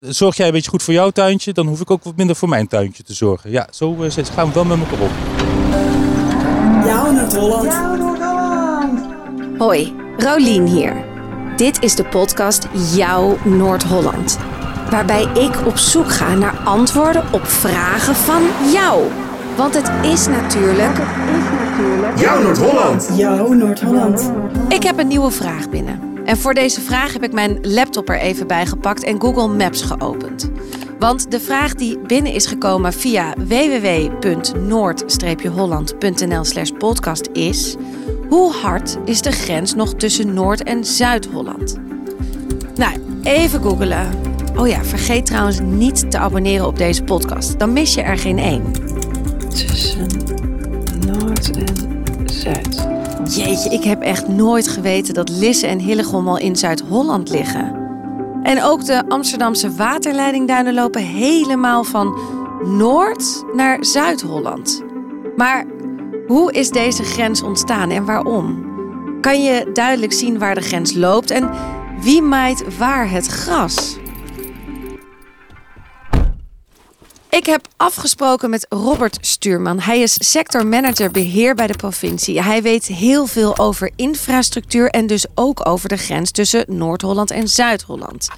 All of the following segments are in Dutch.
Zorg jij een beetje goed voor jouw tuintje, dan hoef ik ook wat minder voor mijn tuintje te zorgen. Ja, zo uh, gaan we wel met elkaar om. Jouw Noord-Holland. Hoi, Rolien hier. Dit is de podcast Jouw Noord-Holland. Waarbij ik op zoek ga naar antwoorden op vragen van jou. Want het is natuurlijk. Jouw Noord-Holland. Jouw Noord-Holland. Ik heb een nieuwe vraag binnen. En voor deze vraag heb ik mijn laptop er even bij gepakt en Google Maps geopend. Want de vraag die binnen is gekomen via www.noord-holland.nl/slash podcast is: Hoe hard is de grens nog tussen Noord- en Zuid-Holland? Nou, even googelen. Oh ja, vergeet trouwens niet te abonneren op deze podcast. Dan mis je er geen één. Tussen Noord en Zuid. Jeetje, ik heb echt nooit geweten dat Lisse en Hillegom al in Zuid-Holland liggen. En ook de Amsterdamse waterleidingduinen lopen helemaal van Noord naar Zuid-Holland. Maar hoe is deze grens ontstaan en waarom? Kan je duidelijk zien waar de grens loopt en wie maait waar het gras? Afgesproken met Robert Stuurman. Hij is sectormanager beheer bij de provincie. Hij weet heel veel over infrastructuur en dus ook over de grens tussen Noord-Holland en Zuid-Holland.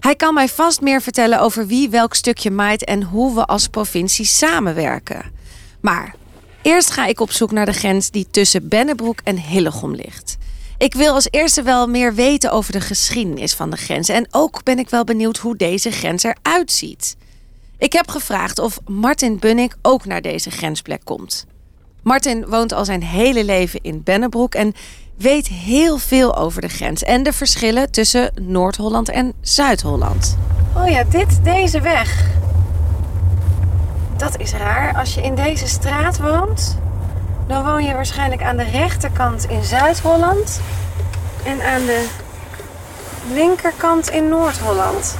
Hij kan mij vast meer vertellen over wie welk stukje maait en hoe we als provincie samenwerken. Maar eerst ga ik op zoek naar de grens die tussen Bennebroek en Hillegom ligt. Ik wil als eerste wel meer weten over de geschiedenis van de grens. En ook ben ik wel benieuwd hoe deze grens eruit ziet. Ik heb gevraagd of Martin Bunnik ook naar deze grensplek komt. Martin woont al zijn hele leven in Bennebroek en weet heel veel over de grens en de verschillen tussen Noord-Holland en Zuid-Holland. Oh ja, dit, deze weg. Dat is raar. Als je in deze straat woont, dan woon je waarschijnlijk aan de rechterkant in Zuid-Holland en aan de linkerkant in Noord-Holland.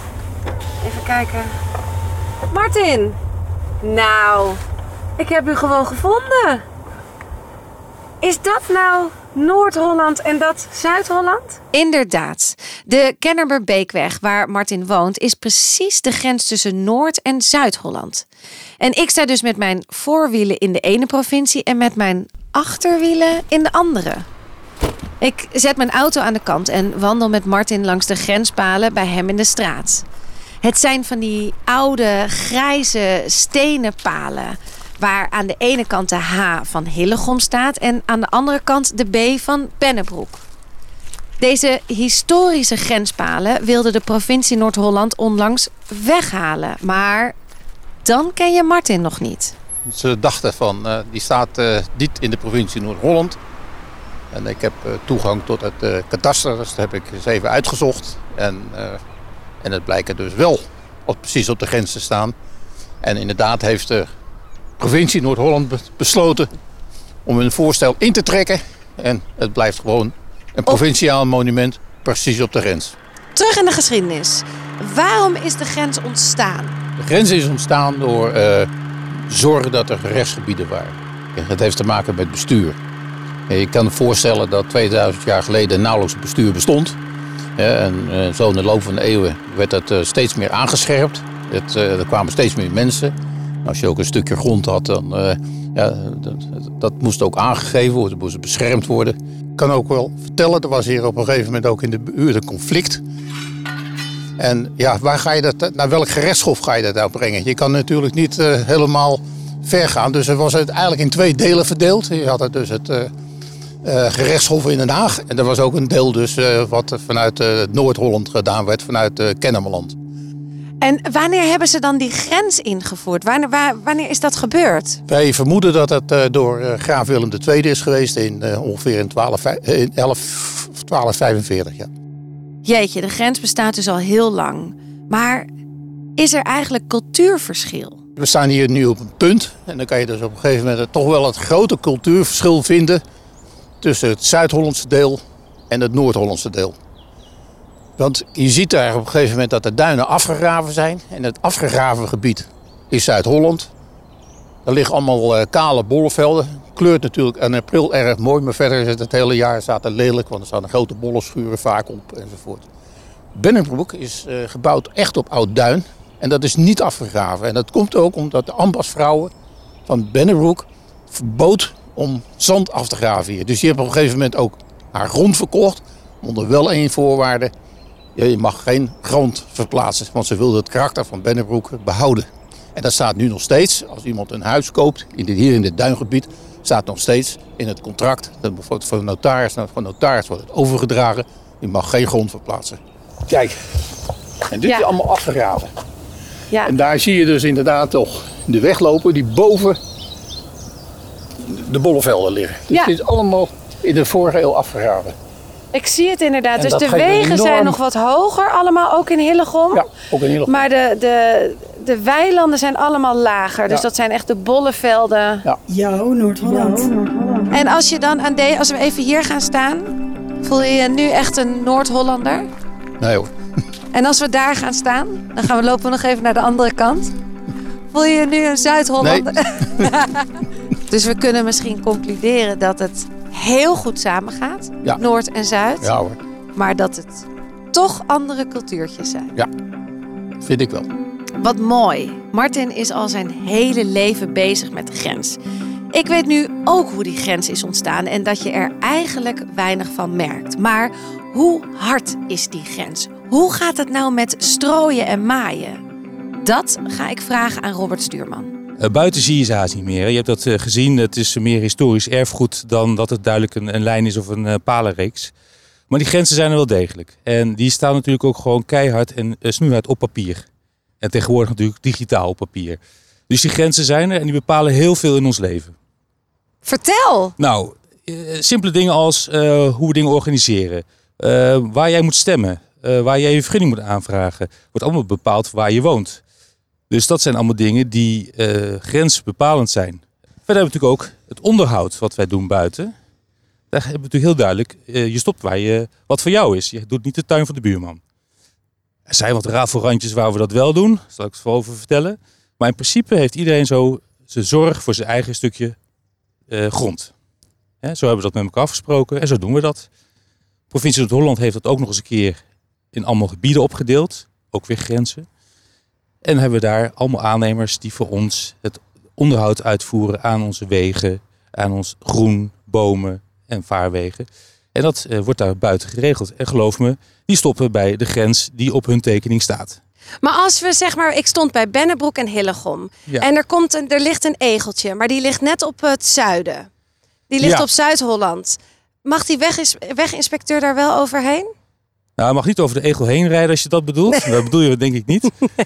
Even kijken. Martin! Nou, ik heb u gewoon gevonden. Is dat nou Noord-Holland en dat Zuid-Holland? Inderdaad. De Kennemerbeekweg, waar Martin woont, is precies de grens tussen Noord- en Zuid-Holland. En ik sta dus met mijn voorwielen in de ene provincie en met mijn achterwielen in de andere. Ik zet mijn auto aan de kant en wandel met Martin langs de grenspalen bij hem in de straat. Het zijn van die oude, grijze stenen palen. Waar aan de ene kant de H van Hillegom staat en aan de andere kant de B van Pennebroek. Deze historische grenspalen wilde de provincie Noord-Holland onlangs weghalen. Maar dan ken je Martin nog niet. Ze dachten van, uh, die staat uh, niet in de provincie Noord-Holland. En ik heb uh, toegang tot het kadaster, dus dat heb ik eens even uitgezocht. En en het blijkt dus wel op, precies op de grens te staan. En inderdaad heeft de provincie Noord-Holland besloten om hun voorstel in te trekken. En het blijft gewoon een provinciaal monument precies op de grens. Terug in de geschiedenis. Waarom is de grens ontstaan? De grens is ontstaan door uh, zorgen dat er rechtsgebieden waren. Het heeft te maken met bestuur. Je kan je voorstellen dat 2000 jaar geleden nauwelijks bestuur bestond. En eh, zo in de loop van de eeuwen werd dat eh, steeds meer aangescherpt. Het, eh, er kwamen steeds meer mensen. Als je ook een stukje grond had, dan ja, dat, dat, moest ook aangegeven worden, moest beschermd worden. Ik kan ook wel vertellen, er was hier op een gegeven moment ook in de buurt een conflict. En ja, waar ga je dat, naar welk gerechtshof ga je dat nou brengen? Je kan natuurlijk niet helemaal ver gaan. Dus er was het eigenlijk in twee delen verdeeld. Je had het dus het gerechtshof in Den Haag. En er was ook een deel dus uh, wat vanuit uh, Noord-Holland gedaan werd, vanuit uh, Kennemerland. En wanneer hebben ze dan die grens ingevoerd? Wanneer, waar, wanneer is dat gebeurd? Wij vermoeden dat het door graaf Willem II is geweest in ongeveer in, 12, in 11, 1245. Ja. Jeetje, de grens bestaat dus al heel lang. Maar is er eigenlijk cultuurverschil? We staan hier nu op een punt. En dan kan je dus op een gegeven moment toch wel het grote cultuurverschil vinden tussen het Zuid-Hollandse deel en het Noord-Hollandse deel. Want je ziet daar op een gegeven moment dat de duinen afgegraven zijn. En het afgegraven gebied is Zuid-Holland. Daar liggen allemaal uh, kale bollevelden. Kleurt natuurlijk in april erg mooi, maar verder is het het hele jaar staat lelijk, want er staan grote bollenschuren vaak op enzovoort. Bennenbroek is eh, gebouwd echt op oud duin. En dat is niet afgegraven. En dat komt ook omdat de ambachtsvrouwen van Bennenbroek verbood om zand af te graven hier. Dus die hebben op een gegeven moment ook haar grond verkocht. Onder wel één voorwaarde. Je mag geen grond verplaatsen. Want ze wilden het karakter van Bennenbroek behouden. En dat staat nu nog steeds. Als iemand een huis koopt, hier in dit duingebied, staat nog steeds in het contract. Dat bijvoorbeeld voor de notaris, nou, voor de notaris wordt het overgedragen. Je mag geen grond verplaatsen. Kijk, en dit Ja. is allemaal afgegraven. Ja. En daar zie je dus inderdaad toch de weg lopen die boven de bollevelden liggen. Dus Ja. dit is allemaal in de vorige eeuw afgegraven. Ik zie het inderdaad. En dus de wegen zijn nog wat hoger, allemaal ook in Hillegom. Ja, ook in heel Maar de, de, de weilanden zijn allemaal lager. Dus Ja. dat zijn echt de bolle velden. Jouw Noord-Holland. En als je dan aan de, als we even hier gaan staan, voel je je nu echt een Noord-Hollander? Nee hoor. En als we daar gaan staan, dan gaan we lopen we nog even naar de andere kant. Voel je je nu een Zuid-Hollander? dus we kunnen misschien concluderen dat het heel goed samengaat, Ja. Noord en Zuid. Ja hoor, Maar dat het toch andere cultuurtjes zijn. vind ik wel. Wat mooi. Martin is al zijn hele leven bezig met de grens. Ik weet nu ook hoe die grens is ontstaan en dat je er eigenlijk weinig van merkt. Maar hoe hard is die grens? Hoe gaat het nou met strooien en maaien? Dat ga ik vragen aan Robert Stuurman. Eh, buiten zie je ze haast niet meer. Je hebt dat eh, gezien. Het is meer historisch erfgoed dan dat het duidelijk een, een lijn is of een eh, palenreeks. Maar die grenzen zijn er wel degelijk. En die staan natuurlijk ook gewoon keihard en snoeihard op papier. En tegenwoordig natuurlijk digitaal op papier. Dus die grenzen zijn er en die bepalen heel veel in ons leven. Vertel! Nou, simpele dingen als hoe we dingen organiseren. waar jij moet stemmen. waar jij je vergunning moet aanvragen. Wordt allemaal bepaald waar je woont. Dus dat zijn allemaal dingen die eh grensbepalend zijn. Verder hebben we natuurlijk ook het onderhoud wat wij doen buiten. Daar hebben we natuurlijk heel duidelijk, eh, je stopt waar je, wat voor jou is. Je doet niet de tuin van de buurman. Er zijn wat rafelrandjes waar we dat wel doen, daar zal ik het wel over vertellen. Maar in principe heeft iedereen zo zijn zorg voor zijn eigen stukje eh, grond. Zo hebben we dat met elkaar afgesproken en zo doen we dat. Provincie Noord-Holland heeft dat ook nog eens een keer in allemaal gebieden opgedeeld. Ook weer grenzen. En hebben we daar allemaal aannemers die voor ons het onderhoud uitvoeren aan onze wegen, aan ons groen, bomen en vaarwegen. En dat eh, wordt daar buiten geregeld. En geloof me, die stoppen bij de grens die op hun tekening staat. Maar als we zeg maar, ik stond bij Bennebroek en Hillegom. Ja. En er, komt een, er ligt een egeltje, maar die ligt net op het zuiden. Die ligt Ja. op Zuid-Holland. Mag die wegins- weginspecteur daar wel overheen? Nou, je mag niet over de egel heen rijden als je dat bedoelt. Dat bedoel je denk ik niet.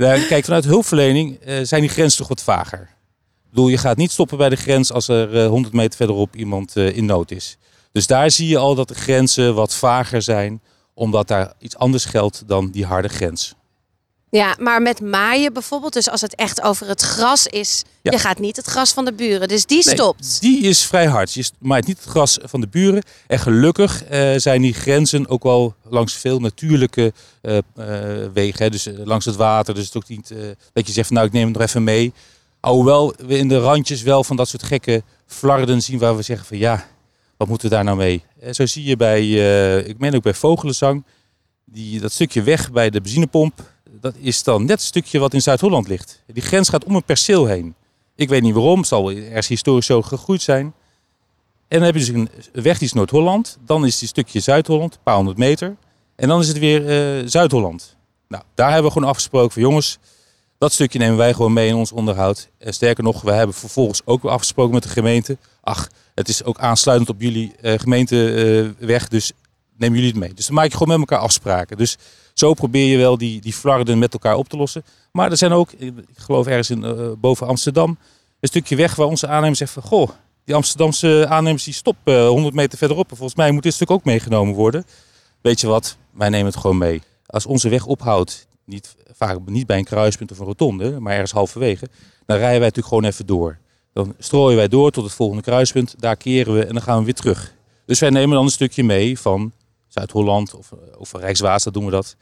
kijk, vanuit hulpverlening eh, zijn die grenzen toch wat vager. Ik bedoel, je gaat niet stoppen bij de grens als er eh, 100 meter verderop iemand eh, in nood is. Dus daar zie je al dat de grenzen wat vager zijn, omdat daar iets anders geldt dan die harde grens. Ja, maar met maaien bijvoorbeeld, dus als het echt over het gras is, Ja. je gaat niet het gras van de buren, dus die Nee, stopt. Die is vrij hard. Je maait niet het gras van de buren. En gelukkig eh, zijn die grenzen ook wel langs veel natuurlijke eh, eh, wegen. Hè. Dus langs het water. Dus het ook niet eh, dat je zegt nou ik neem het nog even mee. Alhoewel we in de randjes wel van dat soort gekke flarden zien waar we zeggen van ja, wat moeten we daar nou mee? Zo zie je bij, ik meen ook bij Vogelenzang, die, dat stukje weg bij de benzinepomp. Dat is dan net het stukje wat in Zuid-Holland ligt. Die grens gaat om een perceel heen. Ik weet niet waarom, het zal ergens historisch zo gegroeid zijn. En dan heb je dus een weg die is Noord-Holland. Dan is die stukje Zuid-Holland, een paar honderd meter. En dan is het weer eh, Zuid-Holland. Nou, daar hebben we gewoon afgesproken van jongens, dat stukje nemen wij gewoon mee in ons onderhoud. En sterker nog, we hebben vervolgens ook afgesproken met de gemeente. Ach, het is ook aansluitend op jullie eh, gemeenteweg, dus nemen jullie het mee. Dus dan maak je gewoon met elkaar afspraken. Dus zo probeer je wel die, die flarden met elkaar op te lossen. Maar er zijn ook, ik geloof ergens in, eh, boven Amsterdam, een stukje weg waar onze aannemers zeggen van... Goh, die Amsterdamse aannemers die stoppen 100 meter verderop. En volgens mij moet dit stuk ook meegenomen worden. Weet je wat, wij nemen het gewoon mee. Als onze weg ophoudt, niet, vaak niet bij een kruispunt of een rotonde, maar ergens halverwege, dan rijden wij natuurlijk gewoon even door. Dan strooien wij door tot het volgende kruispunt, daar keren we en dan gaan we weer terug. Dus wij nemen dan een stukje mee van Zuid-Holland of, of van Rijkswaterstaat doen we dat.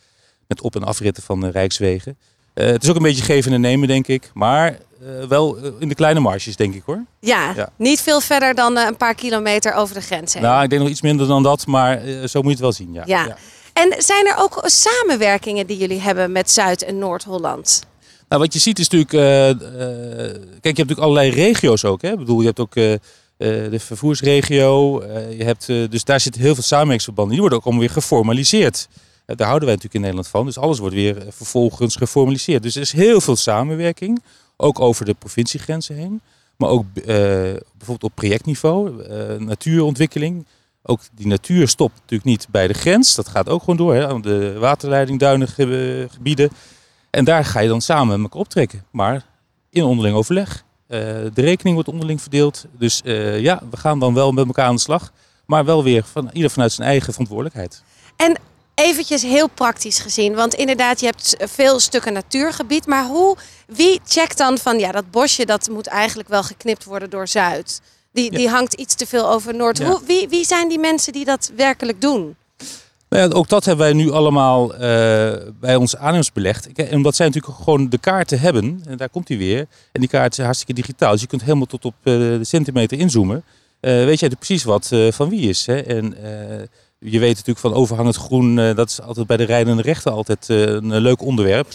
Met op- en afritten van de Rijkswegen. Eh, het is ook een beetje geven en nemen, denk ik. Maar eh, wel eh, in de kleine marges, denk ik hoor. Ja, Ja. niet veel verder dan eh, een paar kilometer over de grens heen. Nou, ik denk nog iets minder dan dat, maar eh, zo moet je het wel zien. Ja. Ja. En zijn er ook samenwerkingen die jullie hebben met Zuid- en Noord-Holland? Nou, wat je ziet is natuurlijk, eh, eh, kijk, je hebt natuurlijk allerlei regio's ook. Hè? Ik bedoel, je hebt ook eh, eh, de vervoersregio. eh, je hebt, eh, dus daar zitten heel veel samenwerkingsverbanden. Die worden ook allemaal weer geformaliseerd. Eh, daar houden wij natuurlijk in Nederland van. Dus alles wordt weer eh, vervolgens geformaliseerd. Dus er is heel veel samenwerking, ook over de provinciegrenzen heen. Maar ook eh, bijvoorbeeld op projectniveau, eh, natuurontwikkeling. Ook die natuur stopt natuurlijk niet bij de grens. Dat gaat ook gewoon door, hè, de waterleiding, duinengebieden. En daar ga je dan samen met elkaar optrekken. Maar in onderling overleg. Eh, de rekening wordt onderling verdeeld. Dus eh, ja, we gaan dan wel met elkaar aan de slag. Maar wel weer van ieder vanuit zijn eigen verantwoordelijkheid. En eventjes heel praktisch gezien, want inderdaad, je hebt veel stukken natuurgebied. Maar hoe, wie checkt dan van, ja, dat bosje dat moet eigenlijk wel geknipt worden door Zuid? Die, Ja. die hangt iets te veel over Noord. Ja. Hoe, wie, wie zijn die mensen die dat werkelijk doen? Nou ja, ook dat hebben wij nu allemaal eh, bij ons aannemers belegd. Kijk, Omdat zij natuurlijk gewoon de kaarten hebben. En daar komt hij weer. En die kaarten zijn hartstikke digitaal. Dus je kunt helemaal tot op eh, de centimeter inzoomen. Eh, weet jij precies wat eh, van wie is. Hè? En eh, je weet natuurlijk van overhangend groen. eh, dat is altijd bij de rijdende rechten altijd eh, een eh, leuk onderwerp.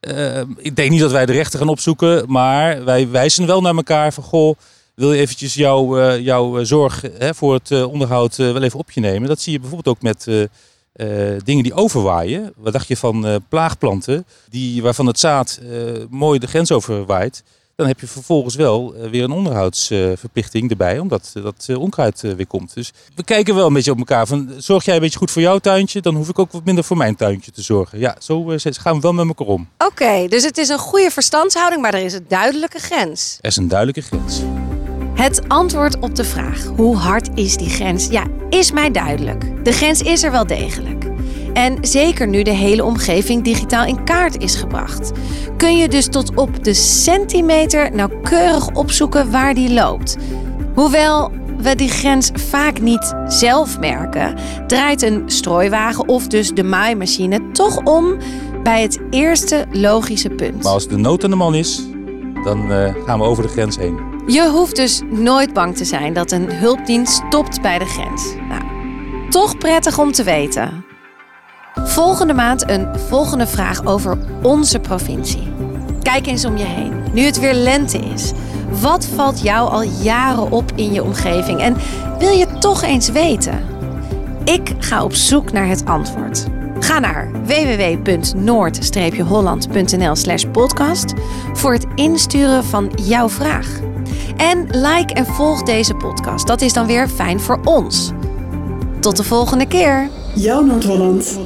Eh, ik denk niet dat wij de rechter gaan opzoeken. Maar wij wijzen wel naar elkaar van... Goh, wil je eventjes jouw, eh, jouw eh, zorg hè, voor het eh, onderhoud wel even op je nemen. Dat zie je bijvoorbeeld ook met dingen die overwaaien. Wat dacht je van plaagplanten die, waarvan het zaad mooi de grens overwaait. Dan heb je vervolgens wel weer een onderhoudsverplichting erbij, omdat dat onkruid weer komt. Dus we kijken wel een beetje op elkaar. Van, zorg jij een beetje goed voor jouw tuintje, dan hoef ik ook wat minder voor mijn tuintje te zorgen. Ja, zo gaan we wel met elkaar om. Oké, dus het is een goede verstandshouding, maar er is een duidelijke grens. Er is een duidelijke grens. Het antwoord op de vraag hoe hard is die grens? Ja, is mij duidelijk. De grens is er wel degelijk. En zeker nu de hele omgeving digitaal in kaart is gebracht, kun je dus tot op de centimeter nauwkeurig opzoeken waar die loopt. Hoewel we die grens vaak niet zelf merken, draait een strooiwagen of dus de maaimachine toch om bij het eerste logische punt. Maar als de nood aan de man is, dan eh, gaan we over de grens heen. Je hoeft dus nooit bang te zijn dat een hulpdienst stopt bij de grens. Nou, toch prettig om te weten. Volgende maand een volgende vraag over onze provincie. Kijk eens om je heen, nu het weer lente is. Wat valt jou al jaren op in je omgeving en wil je toch eens weten? Ik ga op zoek naar het antwoord. Ga naar www.noord-holland.nl slash podcast voor het insturen van jouw vraag. En like en volg deze podcast. Dat is dan weer fijn voor ons. Tot de volgende keer. Jouw Noord-Holland.